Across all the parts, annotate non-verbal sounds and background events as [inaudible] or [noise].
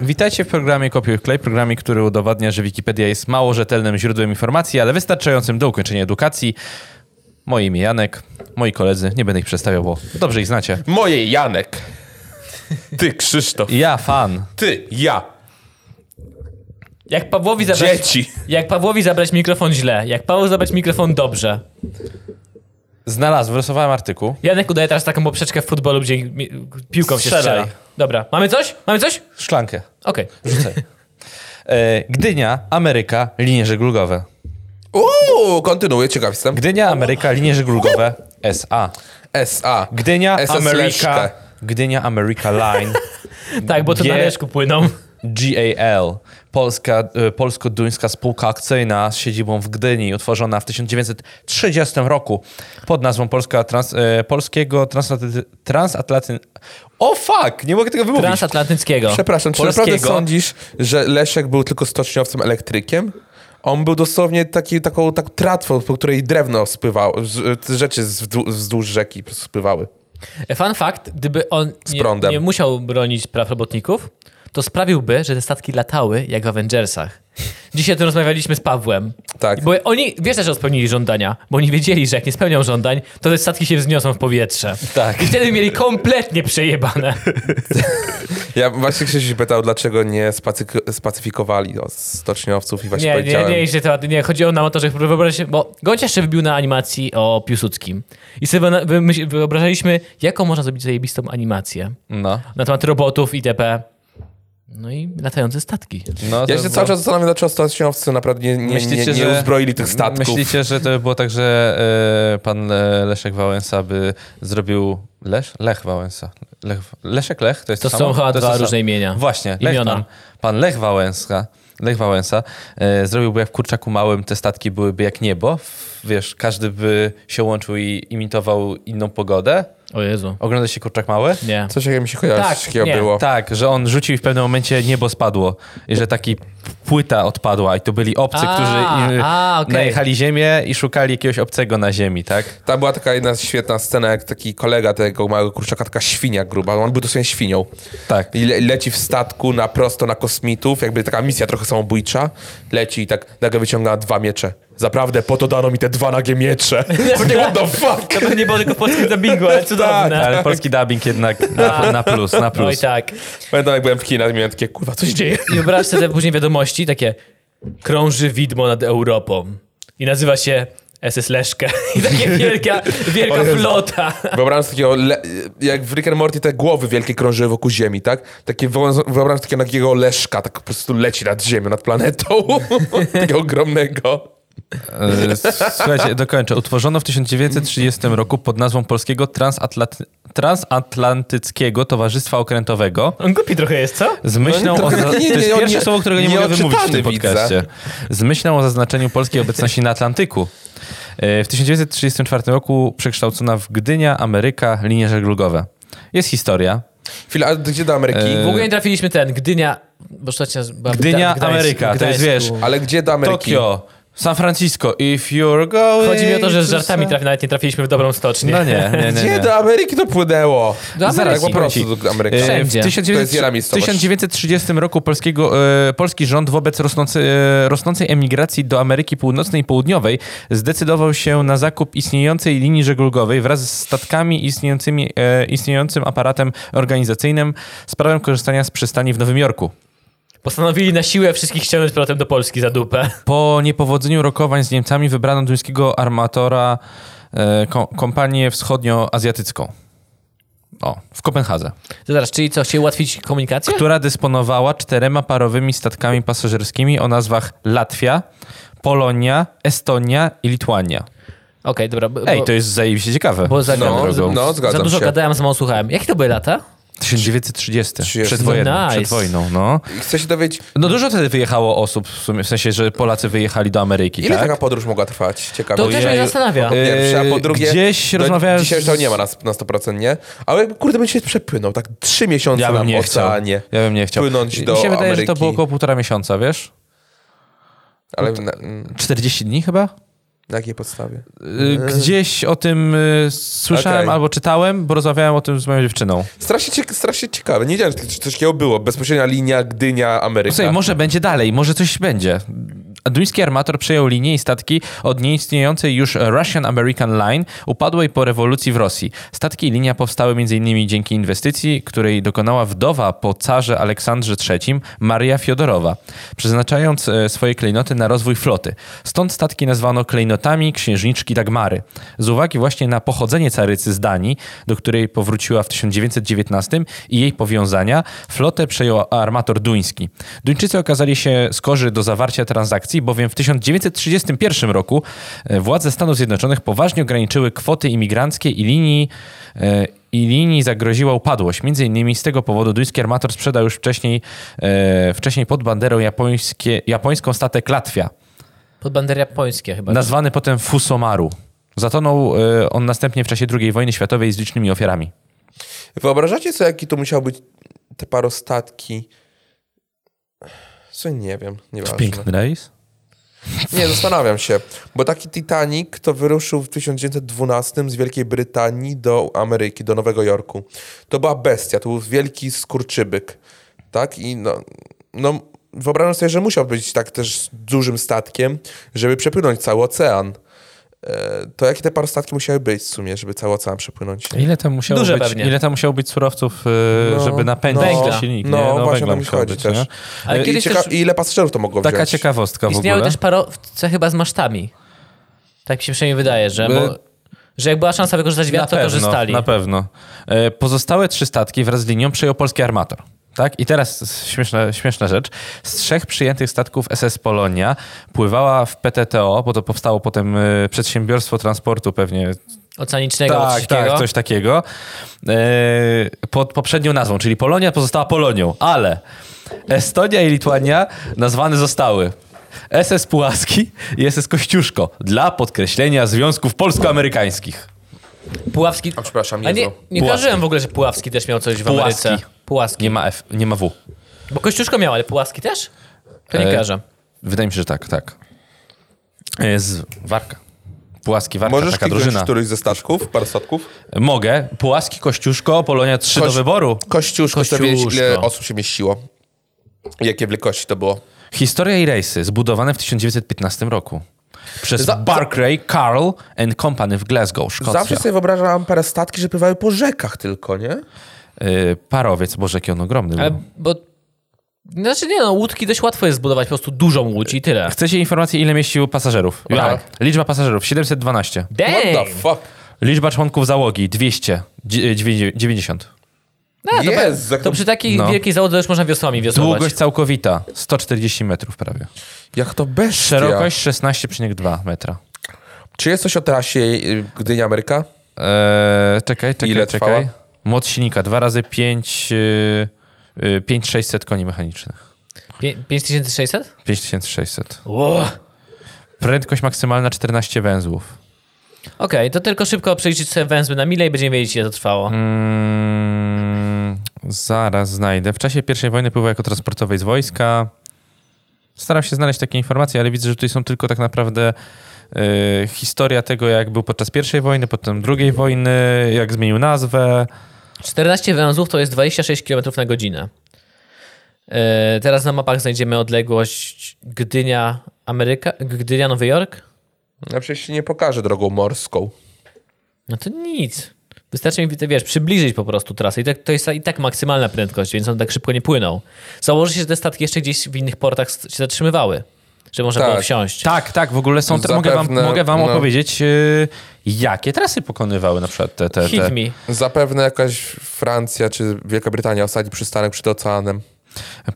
Witajcie w programie Kopiuj Klej, programie, który udowadnia, że Wikipedia jest mało rzetelnym źródłem informacji, ale wystarczającym do ukończenia edukacji. Moje imię Janek, moi koledzy, nie będę ich przedstawiał, bo dobrze ich znacie. Moje Janek. Ty, Krzysztof. Ja, fan. Ty, ja. Jak Pawłowi zabrać, Dzieci. jak Pawłowi zabrać mikrofon źle, jak Paweł zabrać mikrofon dobrze. Znalazłem, wyrysowałem artykuł. Janek udaje teraz taką poprzeczkę w futbolu, gdzie mi- piłką się Strzelaj. strzela. Dobra, mamy coś? Mamy coś? Szklankę. Okej. Rzucaj. E, Gdynia, Ameryka, linie żeglugowe. Uuu, kontynuuję, ciekaw jestem. Gdynia, Ameryka, linie żeglugowe, SA. SA. Gdynia, SS Ameryka. Gdynia, America Line. [laughs] Tak, bo to G- na Leszku płyną. GAL, Polska, e, polsko-duńska spółka akcyjna z siedzibą w Gdyni, utworzona w 1930 roku pod nazwą Polska Trans, e, Polskiego Transatlanty... Transatlanty... O fuck! Nie mogę tego wymówić. Transatlantyckiego. Przepraszam, czy Polskiego. naprawdę sądzisz, że Leszek był tylko stoczniowcem elektrykiem? On był dosłownie taki, taką tak tratwą, po której drewno spływało, rzeczy wzdłuż, rzeki spływały. Fun fact, gdyby on nie, nie musiał bronić praw robotników, to sprawiłby, że te statki latały jak w Avengersach. Dzisiaj o tym rozmawialiśmy z Pawłem. Tak. Bo oni, wiesz, że spełnili żądania, bo oni wiedzieli, że jak nie spełnią żądań, to te statki się wzniosą w powietrze. Tak. I wtedy mieli kompletnie przejebane. [laughs] Ja właśnie Krzysiu się pytał, dlaczego nie spacyk- spacyfikowali stoczniowców i właśnie Nie, nie, powiedziałem... nie, nie, temat, nie. Chodziło nam o to, że wyobraź się, bo Gość jeszcze wybił na animacji o Piłsudskim. I sobie wyobrażaliśmy, jaką można zrobić zajebistą animację No. na temat robotów itp. No i latające statki. no Ja się było- cały czas zastanawiam, dlaczego stoczniowcy naprawdę nie, nie, nie, nie uzbroili tych statków. Myślicie, że to by było tak, że e, pan Le- Leszek Wałęsa by zrobił... Lesz? Lech Wałęsa. Lech, Leszek Lech? To jest To to, są chyba dwa różne imienia. Właśnie, Lech, Imiona. pan, pan Lech Wałęsa, Lech Wałęsa e, zrobiłby jak w Kurczaku Małym, te statki byłyby jak niebo. Wiesz, każdy by się łączył i imitował inną pogodę. O Jezu. Ogląda się Kurczak Mały? Nie. Coś jak mi się kojarzy, Tak, coś takiego nie. było. Tak, że on rzucił i w pewnym momencie niebo spadło. I że taki płyta odpadła i to byli obcy, A, którzy y, a, okej. najechali ziemię i szukali jakiegoś obcego na ziemi, tak? Tam była taka jedna świetna scena, jak taki kolega tego małego kurczaka, taka świnia gruba, on był dosłownie świnią. Tak. I le leci w statku na prosto na kosmitów, jakby taka misja trochę samobójcza. Leci i tak nagle wyciąga dwa miecze. Zaprawdę, po to dano mi te dwa nagie miecze. [laughs] Takie what the fuck? To nie było tylko w polskim dubbingu, ale cudowne. Ale polski dubbing jednak na, na plus, na No i plus. tak. Pamiętam jak byłem w kinach i miałem takie, kurwa, co się dzieje? I wyobraź sobie później wiadomości, takie krąży widmo nad Europą i nazywa się SS Leszkę. [laughs] I takie wielka, wielka flota. Wyobrażam sobie takiego, le- jak w Rick and Morty te głowy wielkie krążyły wokół Ziemi, tak? Takie wyobrażam sobie takiego takiego leszka, tak po prostu leci nad Ziemią, nad planetą. [laughs] takiego ogromnego. E, Słuchajcie, dokończę. Utworzono w 1930 roku pod nazwą Polskiego Transatlanty- Transatlantyckiego Towarzystwa Okrętowego On głupi trochę jest, co? z myślą No, o... taki nie- To jest nie- pierwsze nie- słowo, którego nie mogę wymówić w tym podcaście. Z myślą o zaznaczeniu polskiej obecności na Atlantyku. E, W 1934 roku przekształcona w Gdynia, Ameryka, linie żeglugowe. Jest historia. Chwila, a gdzie do Ameryki? E, W ogóle nie trafiliśmy ten, Gdynia... Bo Gdynia, Gdańsku, Ameryka, to jest, Gdańsku. wiesz, Ale gdzie do Ameryki? Tokio, San Francisco, if you're going... Chodzi mi o to, że z żartami trafi, nawet nie trafiliśmy w dobrą stocznię. No nie, nie, nie. Gdzie nie. do Ameryki to płynęło? Do Zaraz, Ameryki. Tak po prostu do Ameryki. E, Wszędzie. W To 1900 jest jedna miejscowość. 1930 roku polskiego, e, polski rząd wobec rosnącej, e, rosnącej emigracji do Ameryki Północnej i Południowej zdecydował się na zakup istniejącej linii żeglugowej wraz z statkami istniejącymi, e, istniejącym aparatem organizacyjnym z prawem korzystania z przystani w Nowym Jorku. Postanowili na siłę wszystkich ściągnąć powrotem do Polski za dupę. Po niepowodzeniu rokowań z Niemcami wybrano duńskiego armatora e, ko, kompanię wschodnioazjatycką. O, w Kopenhadze. To zaraz, czyli co, chcieli ułatwić komunikację? która dysponowała czterema parowymi statkami pasażerskimi o nazwach Latwia, Polonia, Estonia i Litwania. Okej, dobra. Bo, Ej, to jest zajebiście ciekawe. bo za, No, no, za zgadzam dużo się. gadałem, za mało słuchałem. Jakie to były lata? 1930. 30. Przedwojenną, Nice. przed wojną, no. I Chcę się dowiedzieć, No dużo wtedy wyjechało osób, w, sumie, w sensie, że Polacy wyjechali do Ameryki, ile tak? taka podróż mogła trwać? Ciekawe. To też mnie zastanawia. Po pierwsze, a po Yy, drugie... gdzieś no, rozmawiałem Dzisiaj już to nie ma na, na 100%, nie? Ale kurde, bym się przepłynął, tak trzy miesiące Ja bym nie chciał. oceanie. Ja bym nie chciał. Płynąć do Mi się wydaje, że to Ameryki. było około półtora miesiąca, wiesz? Ale na, mm, 40 dni chyba? Na jakiej podstawie? Y, Gdzieś o tym y, słyszałem Okej. albo czytałem, bo rozmawiałem o tym z moją dziewczyną. Strasznie, cieka- strasznie ciekawe. Nie wiedziałem, że coś takiego było. Bezpośrednia linia Gdynia, Ameryka. Słuchaj, może będzie dalej, może coś będzie. Duński armator przejął linię i statki od nieistniejącej już Russian American Line, upadłej po rewolucji w Rosji. Statki i linia powstały m.in. dzięki inwestycji, której dokonała wdowa po carze Aleksandrze III, Maria Fiodorowa, przeznaczając e, swoje klejnoty na rozwój floty. Stąd statki nazwano klejnotami księżniczki Dagmary. Z uwagi właśnie na pochodzenie carycy z Danii, do której powróciła w 1919 i jej powiązania, flotę przejął armator duński. Duńczycy okazali się skorzy do zawarcia transakcji, bowiem w 1931 roku e, władze Stanów Zjednoczonych poważnie ograniczyły kwoty imigranckie i linii e, i linii zagroziła upadłość. Między innymi z tego powodu duński armator sprzedał już wcześniej, e, wcześniej pod banderą japońskie, japońską statek Latwia, Pod bandery japońskie chyba. nazwany potem Fusomaru. Zatonął e, on następnie w czasie II wojny światowej z licznymi ofiarami. Wyobrażacie sobie, jaki to musiał być te parostatki? Co nie wiem, nie Piękny rejs. Nie, zastanawiam się, bo taki Titanic to wyruszył w 1912 z Wielkiej Brytanii do Ameryki, do Nowego Jorku. To była bestia, to był wielki skurczybyk, tak? I no, no wyobrażam sobie, że musiał być tak też dużym statkiem, żeby przepłynąć cały ocean. To jakie te parostatki musiały być w sumie, żeby cały ocean przepłynąć? Ile tam musiało Duże być, pewnie. ile tam musiało być surowców, e, No, żeby napędzić no, te silniki? no, nie? właśnie węgla o to mi chodzi być, też. Ale I, kiedyś cieka- też I ile pasażerów to mogło Taka wziąć? ciekawostka w Istniały ogóle. też parowce chyba z masztami. Tak mi się przynajmniej wydaje, że, bo, że jak była szansa wykorzystać wiatr, to korzystali. Na pewno. E, Pozostałe trzy statki wraz z linią przejął polski armator. Tak? I teraz śmieszna, śmieszna rzecz. Z trzech przyjętych statków SS Polonia pływała w PTTO, bo to powstało potem e, przedsiębiorstwo transportu pewnie. Oceanicznego, Tak, tak, coś takiego. E, Pod poprzednią nazwą, czyli Polonia pozostała Polonią, ale Estonia i Litwania nazwane zostały SS Pułaski i SS Kościuszko dla podkreślenia związków polsko-amerykańskich. Puławski. A, przepraszam, A nie, Jezu. nie Puławski. kojarzyłem w ogóle, że Puławski też miał coś w Pułaski. Ameryce. Pułaski. Nie ma F, nie ma W. Bo Kościuszko miał, ale Puławski też? To nie E, kojarzę. Wydaje mi się, że tak, tak. Jest Warka. Pułaski, Warka, Możesz taka drużyna. któryś ze statków, parostatków? Mogę. Pułaski, Kościuszko, Polonia 3 do Koś- wyboru. Kościuszko, wiedzieć, ile Kościuszko. osób się mieściło. Jakie wielkości to było? Historia i rejsy, zbudowane w 1915 roku. Przez Za- Barclay, Carl and Company w Glasgow, Szkocja. Zawsze sobie wyobrażam parastatki, że pływały po rzekach tylko, nie? Y, parowiec, boże, jaki on ogromny Ale, bo... Znaczy nie no, łódki dość łatwo jest zbudować po prostu dużą łódź i tyle. Chcecie informację, ile mieścił pasażerów? Tak. Liczba pasażerów 712. What the Dang! fuck? Liczba członków załogi 200. Dzie- dziewięćdzie- 90. No, to, to to- przy takiej No. wielkiej załodze już można wiosłami wiosłować. Długość całkowita 140 metrów prawie. Jak to bestia. Szerokość 16,2 metra. Czy jest coś o trasie y, Gdynia-Ameryka? Eee, czekaj, czekaj, Ile czekaj. trwała? Moc silnika 2 razy 5, yy, yy, 5600 koni mechanicznych. Pię- 5600? 5600. Wow. Prędkość maksymalna 14 węzłów. Okej, to tylko szybko przeliczyć sobie węzły na mile i będziemy wiedzieć, ile to trwało. Mm, zaraz znajdę. W czasie I wojny pływał jako transportowej z wojska. Staram się znaleźć takie informacje, ale widzę, że tutaj są tylko tak naprawdę yy, historia tego, jak był podczas I wojny, potem II wojny, jak zmienił nazwę. 14 węzłów to jest 26 km na godzinę. E, teraz na mapach znajdziemy odległość Gdynia, Ameryka, Gdynia, Nowy Jork. Ja przecież się nie pokażę drogą morską. No to nic. Wystarczy mi, wiesz, przybliżyć po prostu trasę. I tak, to jest i tak maksymalna prędkość, więc on tak szybko nie płynął. Założy się, że te statki jeszcze gdzieś w innych portach się zatrzymywały, że można Tak. było wsiąść. Tak, tak, w ogóle są. mogę wam, mogę wam no. opowiedzieć, yy, jakie trasy pokonywały na przykład te. te, Hit te. me. Zapewne jakaś Francja czy Wielka Brytania, ostatni przystanek przed oceanem.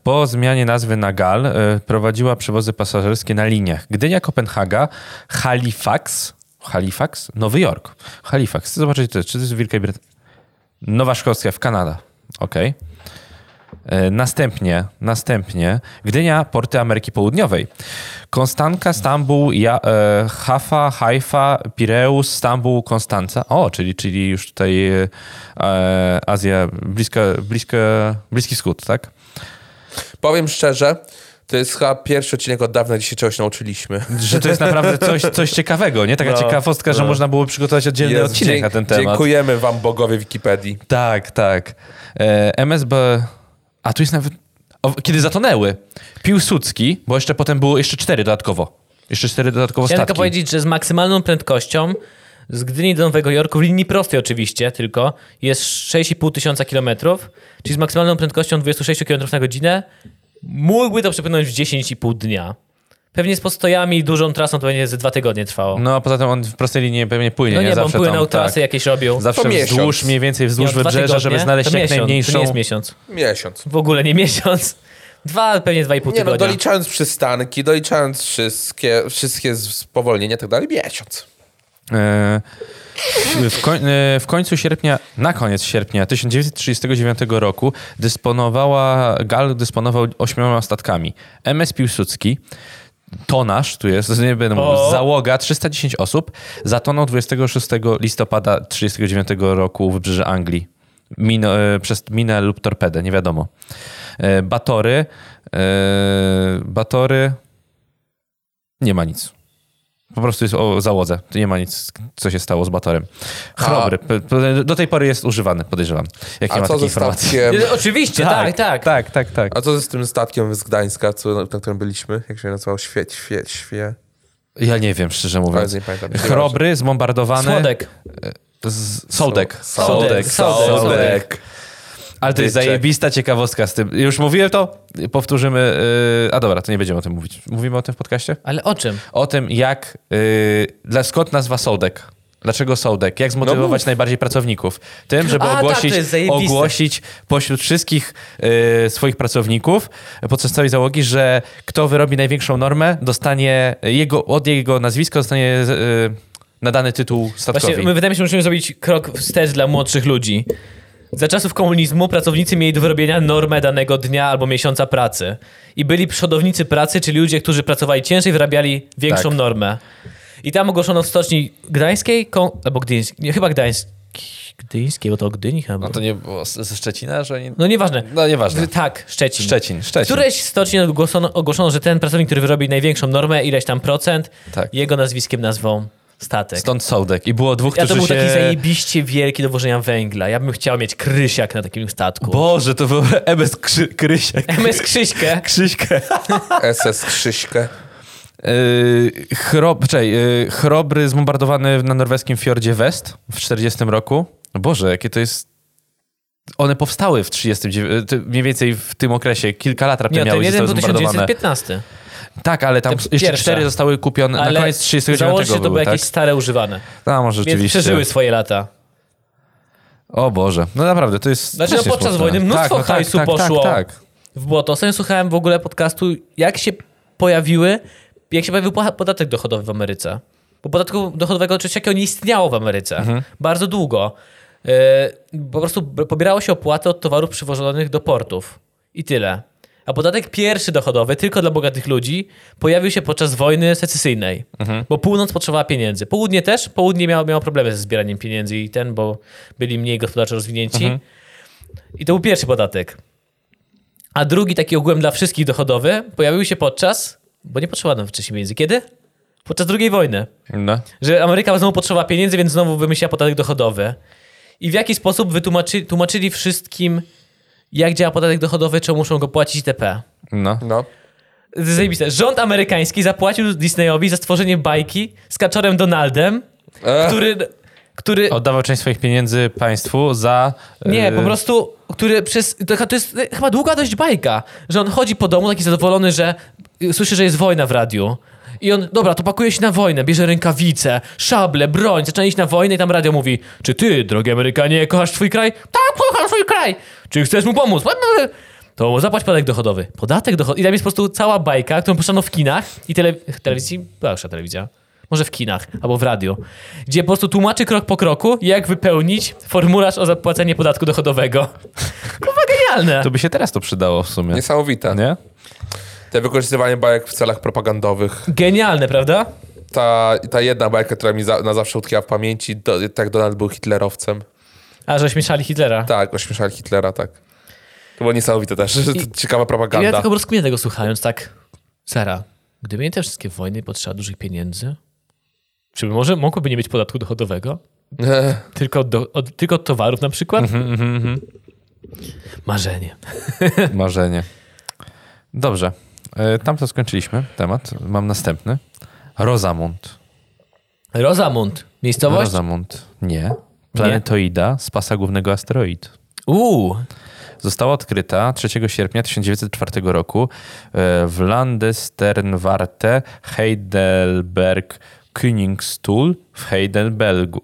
Po zmianie nazwy na GAL y, prowadziła przewozy pasażerskie na liniach Gdynia-Kopenhaga, Halifax, Halifax, Nowy Jork. Halifax, chcę zobaczyć, to, czy to jest Wielka Brytania. Nowa Szkocja w Kanada. Okej. Y, Następnie, następnie Gdynia, porty Ameryki Południowej. Konstanka, Stambuł, ja, e, Hafa, Haifa, Pireus, Stambuł, Konstanca. O, czyli, czyli już tutaj e, Azja, bliska, bliska, Bliski Wschód, tak? Powiem szczerze, To jest chyba pierwszy odcinek od dawna, gdzie się czegoś nauczyliśmy. Że to jest naprawdę [laughs] coś, coś ciekawego, nie? Taka No, ciekawostka, że no. można było przygotować oddzielny Jest, odcinek na ten temat. Dziękujemy wam bogowie Wikipedii. Tak, tak. E, MSB... A tu jest nawet... O, kiedy zatonęły. Piłsudski, bo jeszcze potem było jeszcze cztery dodatkowo. Jeszcze cztery dodatkowo Chciałem statki. tylko powiedzieć, że z maksymalną prędkością z Gdyni do Nowego Jorku, w linii prostej oczywiście tylko, jest 6,5 tysiąca kilometrów, czyli z maksymalną prędkością 26 km na godzinę mógłby to przepłynąć w 10,5 dnia. Pewnie z postojami i dużą trasą to będzie ze dwa tygodnie trwało. No a poza tym on w prostej linii pewnie płynie, No nie? nie, bo on Zawsze płynął tam, trasy tak. jakieś robił. Zawsze To wzdłuż, miesiąc. mniej więcej wzdłuż dwa wybrzeża, tygodnie, żeby znaleźć to jak miesiąc, najmniejszą... To nie jest miesiąc. Miesiąc. W ogóle nie miesiąc. Dwa, pewnie dwa i pół Nie no, tygodnia. doliczając przystanki, doliczając wszystkie, wszystkie spowolnienia i tak dalej, miesiąc. E, W, koń, e, w końcu sierpnia, na koniec sierpnia 1939 roku dysponowała, Gal dysponował ośmioma statkami. MS Piłsudski, tonaż, tu jest, nie będę mówił, załoga 310 osób, zatonął 26 listopada 1939 roku w wybrzeże Anglii. Mino, e, przez minę lub torpedę, nie wiadomo. E, Batory, Batory, nie ma nic. Po prostu jest o załodze. Tu nie ma nic, co się stało z Batorem. Chrobry. P- Do tej pory jest używany, podejrzewam. Jak nie A ma co takiej ze informacji. statkiem? [laughs] Oczywiście, tak, tak. Tak, tak, tak. A co z tym statkiem z Gdańska, co, na którym byliśmy? Jak się nazywał? Świeć, świeć, świe. Ja nie wiem, szczerze mówiąc. Chrobry, zbombardowany. Słodek. Z... Sołdek. Sołdek, sołdek, Sołdek. Ale to jest Dyczek. zajebista ciekawostka z tym. Już mówiłem to? Powtórzymy. Yy... A dobra, to nie będziemy o tym mówić. Mówimy o tym w podcaście? Ale o czym? O tym, jak. Yy... Dla skąd nazwa Sołdek? Dlaczego Sołdek? Jak zmotywować mów. najbardziej pracowników? Tym, żeby A, tak, ogłosić, zajebiste. ogłosić pośród wszystkich yy, swoich pracowników podczas całej załogi, że kto wyrobi największą normę, dostanie jego, od jego nazwiska dostanie yy, nadany tytuł statkowi. Właśnie, my wydaje mi się, że musimy zrobić krok wstecz dla młodszych ludzi. Za czasów komunizmu pracownicy mieli do wyrobienia normę danego dnia albo miesiąca pracy. I byli przodownicy pracy, czyli ludzie, którzy pracowali ciężej, wyrabiali większą Tak. normę. I tam ogłoszono w stoczni gdańskiej, kon- albo gdyńskiej, nie, chyba gdańskiej, gdyńskiej, bo to Gdyni chyba. No to nie było ze Szczecina, że oni... No nieważne. No nieważne. Tak, Szczecin. Szczecin, Szczecin. W którejś stoczni ogłoszono, ogłoszono, że ten pracownik, który wyrobi największą normę, ileś tam procent, Tak. jego nazwiskiem nazwą statek. Stąd Sołdek. I było dwóch, Ja to którzy był się... taki zajebiście wielki do wożenia węgla. Ja bym chciał mieć krysiak na takim statku. Boże, to był [laughs] MS Krzy... Krysiek. MS Krzyśkę. [laughs] Krzyśkę. [laughs] SS Krzyśkę. Yy, chrob, czekaj, yy, chrobry zbombardowany na norweskim fiordzie West w 40 roku. Boże, jakie to jest... One powstały w 39, ty- mniej więcej w tym okresie. Kilka lat raptem Nie, ten miały jeden zostały był zbombardowane. 1915. Tak, ale tam jeszcze pierwsze. cztery zostały kupione na Ale koniec 39 założę, że to były były, tak? jakieś stare używane. A, może Więc rzeczywiście. przeżyły swoje lata. O Boże, no naprawdę, to jest Dlaczego strasznie podczas wojny mnóstwo tak, no hajsu tak, tak, poszło? Tak, tak. W błoto. Ostatnio słuchałem w ogóle podcastu, jak się pojawiły, jak się pojawił podatek dochodowy w Ameryce. Bo podatku dochodowego oczywiście jakiego nie istniało w Ameryce. Mhm. Bardzo długo. Yy, po prostu pobierało się opłaty od towarów przywożonych do portów. I tyle. A podatek pierwszy dochodowy, tylko dla bogatych ludzi, pojawił się podczas wojny secesyjnej. Mhm. Bo północ potrzebowała pieniędzy. Południe też. Południe miało, miało problemy ze zbieraniem pieniędzy i ten, bo byli mniej gospodarczo rozwinięci. Mhm. I to był pierwszy podatek. A drugi, taki ogółem dla wszystkich dochodowy, pojawił się podczas, bo nie potrzebowano wcześniej pieniędzy. Kiedy? Podczas II wojny. No. Że Ameryka znowu potrzebowała pieniędzy, więc znowu wymyśliła podatek dochodowy. I w jaki sposób wytłumaczyli tłumaczyli wszystkim, jak działa podatek dochodowy, czemu muszą go płacić itp. No. No. Zajebiste. Rząd amerykański zapłacił Disneyowi za stworzenie bajki z kaczorem Donaldem, E, który... który Oddawał część swoich pieniędzy państwu za... Nie, e, po prostu, który przez. To, to jest chyba długa dość bajka, że on chodzi po domu taki zadowolony, że słyszy, że jest wojna w radiu. I on, dobra, to pakuje się na wojnę, bierze rękawice, szable, broń, zaczyna iść na wojnę i tam radio mówi, czy ty, drogi Amerykanie, kochasz swój kraj? Tak, kocham swój kraj! Czy chcesz mu pomóc? To zapłać podatek dochodowy. Podatek dochodowy. I tam jest po prostu cała bajka, którą puszczano w kinach i tele... telewizji, była już ta telewizja, może w kinach albo w radiu, gdzie po prostu tłumaczy krok po kroku, jak wypełnić formularz o zapłacenie podatku dochodowego. [laughs] Kurwa genialne. To by się teraz to przydało w sumie. Niesamowite. Nie? Te wykorzystywanie bajek w celach propagandowych. Genialne, prawda? Ta, ta jedna bajka, która mi za, na zawsze utkwiła w pamięci, do, tak Donald był hitlerowcem. A, że śmieszali Hitlera. Tak, ośmieszali Hitlera, tak. To było niesamowite też. I- Ciekawa propaganda. ja tylko rozkminę tego słuchając, tak. Sara, gdyby nie te wszystkie wojny, potrzeba dużych pieniędzy, czy może mogłoby nie być podatku dochodowego? [laughs] Tylko do, od, tylko od towarów na przykład? Marzenie. Marzenie. Dobrze. E, Tam to skończyliśmy temat. Mam następny. Rosamund. Rosamund. Miejscowość? Rosamund. Nie. Planetoida z pasa głównego asteroid. Uuu. Została odkryta 3 sierpnia 1904 roku e, w Landesternwarte Heidelberg Königstuhl w Heidelbergu.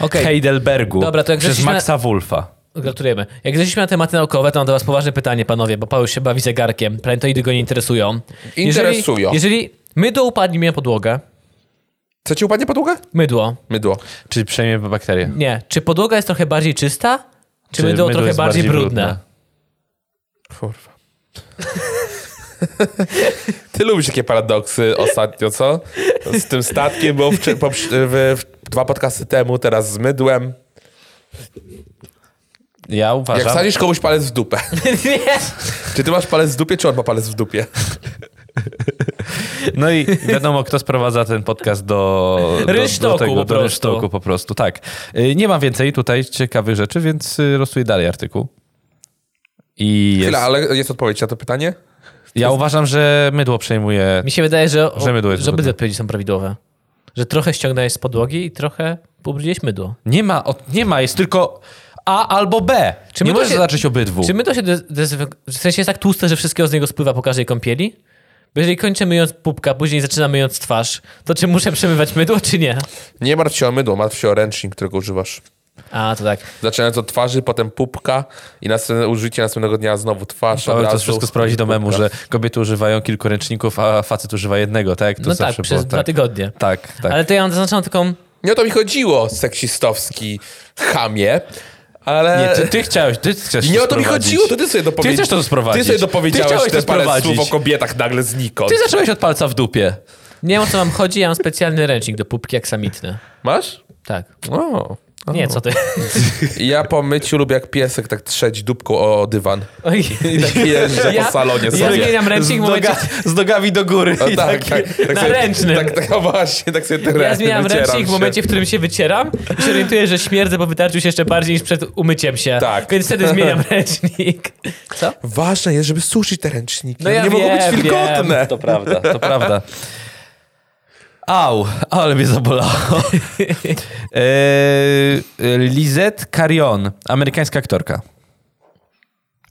Okej. Heidelbergu Dobra, to jak przez Maxa Wolfa. Gratulujemy. Jak jesteśmy na tematy naukowe, to mam do was poważne pytanie, panowie, bo Paweł się bawi zegarkiem. Planetoidy go nie interesują. Interesują. Jeżeli, jeżeli mydło upadnie mi na podłogę, Co ci upadnie podłogę? mydło, Mydło. Czyli przejmie bakterie. nie, czy podłoga jest trochę bardziej czysta, czy, Czy mydło, mydło trochę jest bardziej, bardziej brudne? brudne? Kurwa. [laughs] Ty lubisz takie paradoksy ostatnio, co? Z tym statkiem było w, w, w, dwa podcasty temu, teraz z mydłem. Ja uważam... Jak wsadzisz komuś palec w dupę. [laughs] nie. Czy ty masz palec w dupie, czy on ma palec w dupie? No i wiadomo, kto sprowadza ten podcast do, do, Rynsztoku do tego, po do prostu. rynsztoku po prostu. Tak. Y, Nie ma więcej tutaj ciekawych rzeczy, więc y, losuję dalej artykuł. I jest, Chwila, ale jest odpowiedź na to pytanie? ja uważam, że mydło przejmuje... Mi się wydaje, że, Że mydło jest że obydwie odpowiedzi są prawidłowe. Że trochę ściągnąłeś z podłogi i trochę pobrudziłeś mydło. Nie ma, nie ma, jest tylko A albo B. Czy nie my to możesz się- zaznaczyć obydwu. Czy my to się de- dezynfek- W sensie jest tak tłuste, że wszystkiego z niego spływa po każdej kąpieli? Bo jeżeli kończę myjąc pupka, później zaczynam myjąc twarz, to czy muszę przemywać mydło, czy nie? Nie martw się o mydło, martw się o ręcznik, którego używasz. A, to tak. Zaczynając od twarzy, potem pupka i następne użycie następnego dnia znowu twarz. To razu, wszystko sprowadzi do memu, pupka. że kobiety używają kilku ręczników, a facet używa jednego, tak? To No tak, zawsze przez było, dwa tak. tygodnie. Tak, tak. Ale to ja mam zaznaczoną taką... Nie o to mi chodziło, seksistowski chamie, ale... Nie, ty, ty chciałeś, ty chcesz nie to o to mi chodziło, to ty sobie dopowiedziałeś. chcesz to sprowadzić. Ty sobie Ty dopowiedziałeś chciałeś te to parę słów o kobietach nagle znikąd. Ty zacząłeś od palca w dupie. Nie wiem o co wam chodzi, ja mam specjalny ręcznik do pupki aksamitny. Masz? Tak. O. Nie, co ty? [laughs] Ja po myciu lubię jak piesek tak trzeć dupką o dywan. Oj. I tak jeżdżę Ja- po salonie ja sobie. zmieniam ręcznik w z, momencie... noga, z nogami do góry. O, i tak, tak, tak, Na sobie- ręcznym. Tak, tak, o właśnie, tak sobie te Ja zmieniam ręcznik w momencie, w którym się wycieram i się orientuję, że śmierdzę, bo wytarczył się jeszcze bardziej niż przed umyciem się. Tak. Więc wtedy zmieniam [laughs] ręcznik. Co? Ważne jest, żeby suszyć te ręczniki. No ja nie mogą wiem, być wilgotne. To prawda, to prawda. [laughs] Au, ale mnie zabolało. [laughs] e, Lizette Carion, amerykańska aktorka.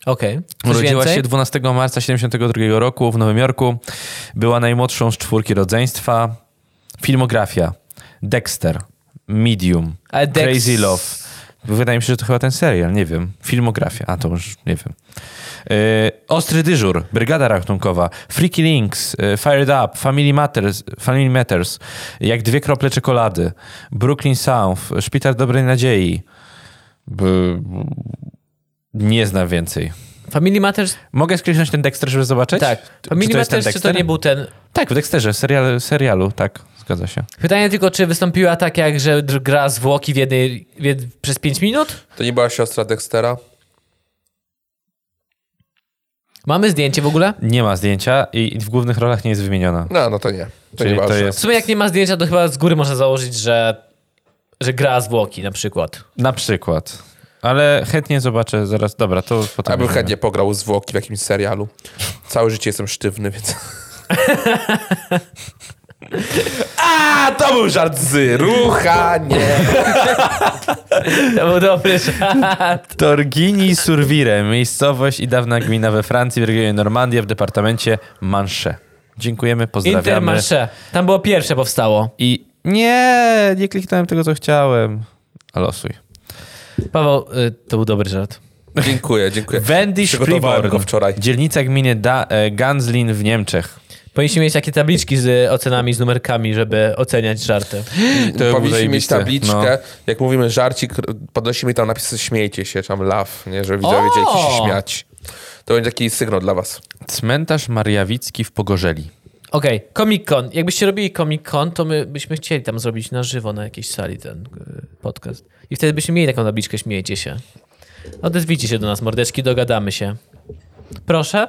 Okej. Coś Urodziła więcej? się 12 marca 1972 roku w Nowym Jorku. Była najmłodszą z czwórki rodzeństwa. Filmografia. Dexter. Medium. Dex- Crazy Love. Wydaje mi się, że to chyba ten serial, nie wiem. Filmografia, a to już nie wiem. E, Ostry dyżur, Brygada Ratunkowa, Freaky Links, e, Fired Up, Family Matters, Family Matters, Jak dwie krople czekolady, Brooklyn South, Szpital Dobrej Nadziei. Nie znam więcej. Family Matters? Mogę skliknąć ten Dexter, żeby zobaczyć? Tak. Czy Family ten Matters, czy to nie był ten... Tak, w Dexterze, serial, serialu, tak, zgadza się. Pytanie tylko, czy wystąpiła tak jak, że gra zwłoki w jednej, w jed... przez 5 minut? To nie była siostra Dextera? Mamy zdjęcie w ogóle? Nie ma zdjęcia i w głównych rolach nie jest wymieniona. No, no to nie. To Czyli nie to ważne. W jest sumie jak nie ma zdjęcia, to chyba z góry można założyć, że, że gra zwłoki na przykład. na przykład. Ale chętnie zobaczę zaraz. Dobra, to potem. Ja bym chętnie pograł zwłoki w jakimś serialu. Całe życie jestem sztywny, więc... [laughs] A, to był żart z ruchanie. [laughs] To był dobry żart. Torgini Survire, miejscowość i dawna gmina we Francji w regionie Normandia w departamencie Manche. Dziękujemy, pozdrawiamy. Intermarché. Tam było pierwsze powstało. I nie, nie kliknąłem tego, co chciałem. A losuj. Paweł, y, to był dobry żart. Dziękuję, dziękuję. Wendy Przygotowałem go wczoraj. dzielnica gminy da, e, Ganslin w Niemczech. Powinniśmy mieć takie tabliczki z ocenami, z numerkami, żeby oceniać żarty. To Powinniśmy mieć tabliczkę, No. jak mówimy żarcik, podnosimy tam napisy śmiejcie się, tam laugh, nie, żeby widzowie wiedzieli, jak się śmiać. To będzie taki sygnał dla was. Cmentarz Mariawicki w Pogorzeli. Okej, Comic Con. Jakbyście robili Comic Con, to my byśmy chcieli tam zrobić na żywo na jakiejś sali ten y, podcast. I wtedy byśmy mieli taką tabliczkę, śmiejcie się. Odezwijcie się do nas, mordeczki, dogadamy się. Proszę?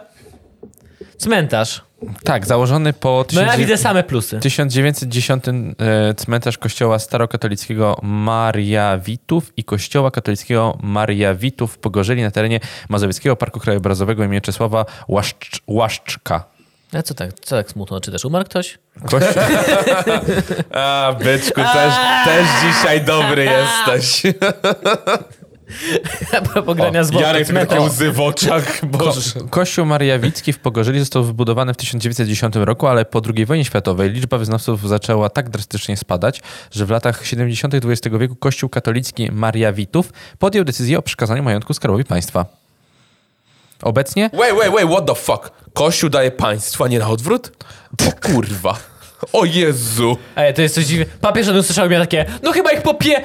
Cmentarz. Tak, założony po No ja 1900 widzę same plusy. 1910 e, cmentarz kościoła starokatolickiego Mariawitów i kościoła katolickiego Mariawitów w Pogorzeli na terenie Mazowieckiego Parku Krajobrazowego im. Czesława Łaszcz, Łaszczka. A co tak, co tak smutno czytasz? Umarł ktoś? Kościół... [laughs] A, byczku, też, też dzisiaj dobry jesteś. [laughs] [laughs] A propos grania z Jarek takie łzy w oczach, Boże. Kościół Mariawicki w Pogorzeli został wybudowany w 1910 roku, ale po II wojnie światowej liczba wyznawców zaczęła tak drastycznie spadać, że w latach 70. XX wieku Kościół katolicki Mariawitów podjął decyzję o przekazaniu majątku skarbowi państwa. Obecnie Wait, wait, wait, what the fuck? Kościół daje państwu, a nie na odwrót? O kurwa. O Jezu. Ej, to jest coś dziwne. Papież od usłyszał mnie takie, no chyba ich popie...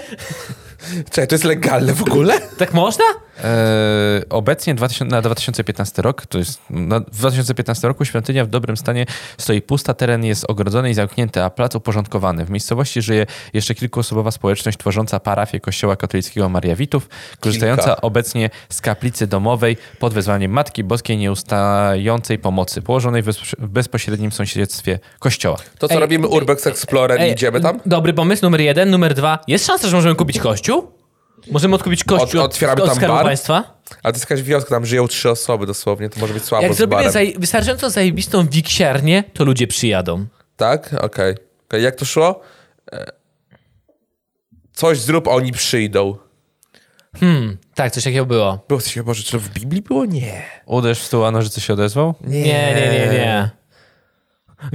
Czekaj, to jest legalne w ogóle? Tak można? E, obecnie 2000, na 2015 rok, to jest na, w 2015 roku świątynia w dobrym stanie stoi pusta, teren jest ogrodzony i zamknięty, a plac uporządkowany. W miejscowości żyje jeszcze kilkuosobowa społeczność tworząca parafię Kościoła Katolickiego Mariawitów, korzystająca Kilka. obecnie z kaplicy domowej pod wezwaniem Matki Boskiej Nieustającej Pomocy, położonej w, w bezpośrednim sąsiedztwie kościoła. To co Ej, robimy Urbex Explorer i idziemy tam? Dobry pomysł, numer jeden. Numer dwa. Jest szansa, że możemy kupić kościół? Możemy odkupić kościół Od- od, otwieramy od tam Skarbu bar? Państwa? Ale to jest jakaś wioska, tam żyją trzy osoby dosłownie, to może być słabo Jak z zrobimy barem. zaj- wystarczająco zajebistą wiksiarnię, to ludzie przyjadą. Tak? Okej. Okej, Jak to szło? E, Coś zrób, a oni przyjdą. Hmm, tak, coś takiego było. Było coś, Boże, czy to w Biblii było? Nie. Uderz w stół, a nożyce się odezwał? Nie, nie, nie, nie.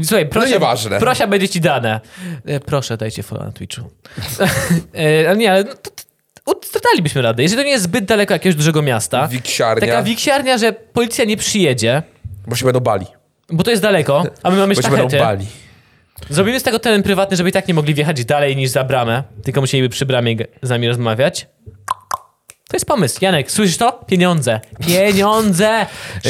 Słuchaj, prosia, nieważne. prosia będzie ci dane. E, proszę, dajcie follow na Twitchu. [laughs] e, ale nie, ale no, to dalibyśmy radę. Jeżeli to nie jest zbyt daleko jakiegoś dużego miasta, Wiksiarnia, taka wiksiarnia, że policja nie przyjedzie, bo się będą bali. bo to jest daleko, a my mamy Bo się będą bali. Zrobimy z tego teren prywatny, żeby i tak nie mogli wjechać dalej niż za bramę, tylko musieliby przy bramie z nami rozmawiać. To jest pomysł. Janek, słyszysz to? Pieniądze. Pieniądze!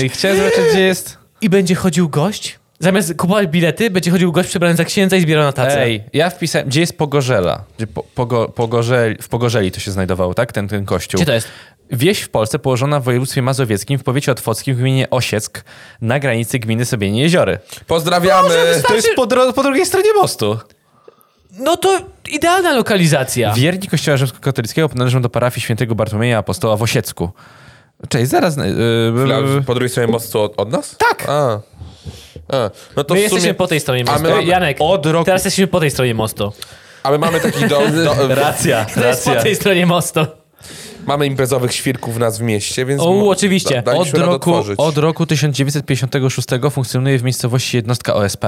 Chciałem zobaczyć, gdzie jest... I będzie chodził gość? Zamiast kupować bilety, będzie chodził gość przebrany za księdza i zbierał na tacę. Ej, ja wpisałem, gdzie jest Pogorzela? Gdzie po, pogo, Pogorzeli, w Pogorzeli to się znajdowało, tak? Ten, ten kościół. Gdzie to jest? Wieś w Polsce położona w województwie mazowieckim w powiecie otwockim w gminie Osieck na granicy gminy Sobienie Jeziory. Pozdrawiamy. To jest po, dro- po drugiej stronie mostu. No to idealna lokalizacja. Wierni kościoła rzymskokatolickiego należą do parafii świętego Bartłomieja Apostoła w Osiecku. Cześć, zaraz... Yy, Chwila, Po drugiej stronie mostu od, od nas? Tak. A. A. No to My jesteśmy sumie... po tej stronie mostu. my mamy- Janek, od roku- teraz jesteśmy po tej stronie mostu. A my mamy taki dom... [laughs] Do, Racja, [laughs] To jest po tej stronie mostu. mamy imprezowych świrków nas w mieście, więc... O, oczywiście. da- Od roku, od roku 1956 funkcjonuje w miejscowości jednostka OSP.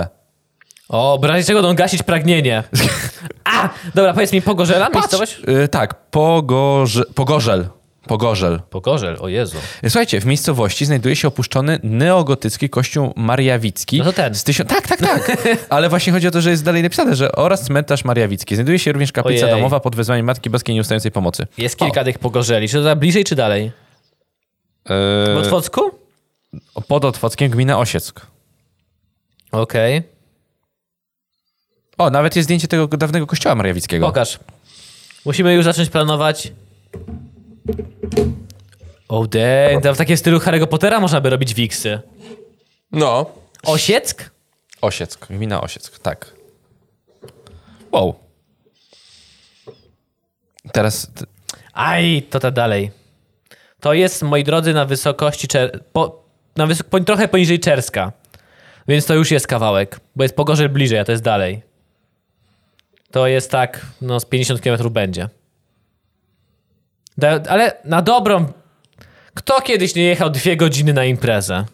O, w razie czego gasić pragnienie. [laughs] A! Dobra, powiedz mi, Pogorzela miejscowość? Yy, tak, Pogorze, Pogorzel. Pogorzel. Pogorzel, o Jezu. Słuchajcie, w miejscowości znajduje się opuszczony neogotycki kościół mariawicki. No to ten. Z tysiąc... Tak, tak, tak. [laughs] Ale właśnie chodzi o to, że jest dalej napisane, że oraz cmentarz mariawicki. Znajduje się również kaplica Ojej. domowa pod wezwaniem Matki Boskiej Nieustającej Pomocy. Jest kilka tych Pogorzeli. Czy to za bliżej, czy dalej? W Yy, Otwocku? pod Otwockiem gmina Osieck. Okej. O, nawet jest zdjęcie tego dawnego kościoła mariawickiego. Pokaż. Musimy już zacząć planować. Oh damn, tam w takim stylu Harry'ego Pottera można by robić wiksy. No. Osieck? Osieck, gmina Osieck, tak. Wow. Teraz Aj, to ta dalej. To jest, moi drodzy, na wysokości, czer... po... na wysok... po... trochę poniżej Czerska. Więc to już jest kawałek, bo jest Pogorzel bliżej, a to jest dalej. To jest tak, no z 50 km będzie. Da... Ale na dobrą... Kto kiedyś nie jechał dwie godziny na imprezę?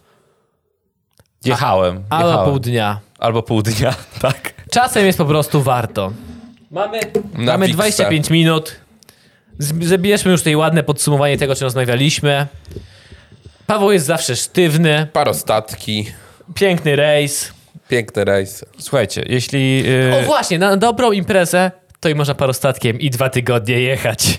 jechałem. Albo jechałem. pół dnia. Albo pół dnia, [laughs] tak. Czasem jest po prostu warto. Mamy, Na mamy Wixę. 25 minut. Zabierzmy już tutaj ładne podsumowanie tego, o czym rozmawialiśmy. Paweł jest zawsze sztywny, Parostatki. piękny rejs. Piękny rejs. Słuchajcie, jeśli... Yy, O właśnie, na dobrą imprezę to i można parostatkiem i dwa tygodnie jechać. [laughs]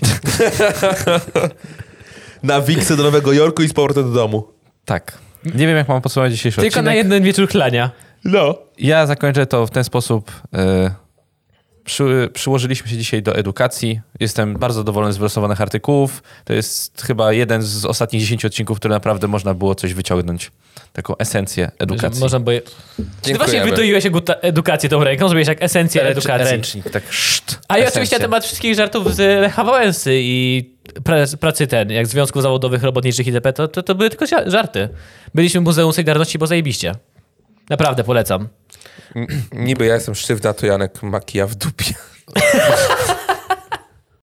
Na Wiksę do Nowego Jorku i z powrotem do domu. tak. Nie wiem, jak mam podsumować dzisiejszy Tylko na odcinek. jeden wieczór chlania. No. Ja zakończę to w ten sposób. Yy, przy, przyłożyliśmy się dzisiaj do edukacji. Jestem bardzo zadowolony z wylosowanych artykułów. To jest chyba jeden z ostatnich 10 odcinków, które naprawdę można było coś wyciągnąć. Taką esencję edukacji. Można by... Ty właśnie eguta- edukację tą ręką, zrobiłeś jak esencję Ręcz- edukacji. Ręcznik, tak szt, A i esencja. oczywiście na temat wszystkich żartów z Lecha Wałęsy i pra- pracy ten, jak Związków Zawodowych Robotniczych itp., to, to, to były tylko ża- żarty. Byliśmy w Muzeum Solidarności, bo zajebiście. Naprawdę polecam. Niby ja jestem sztywna, to Janek makija w dupie. [laughs]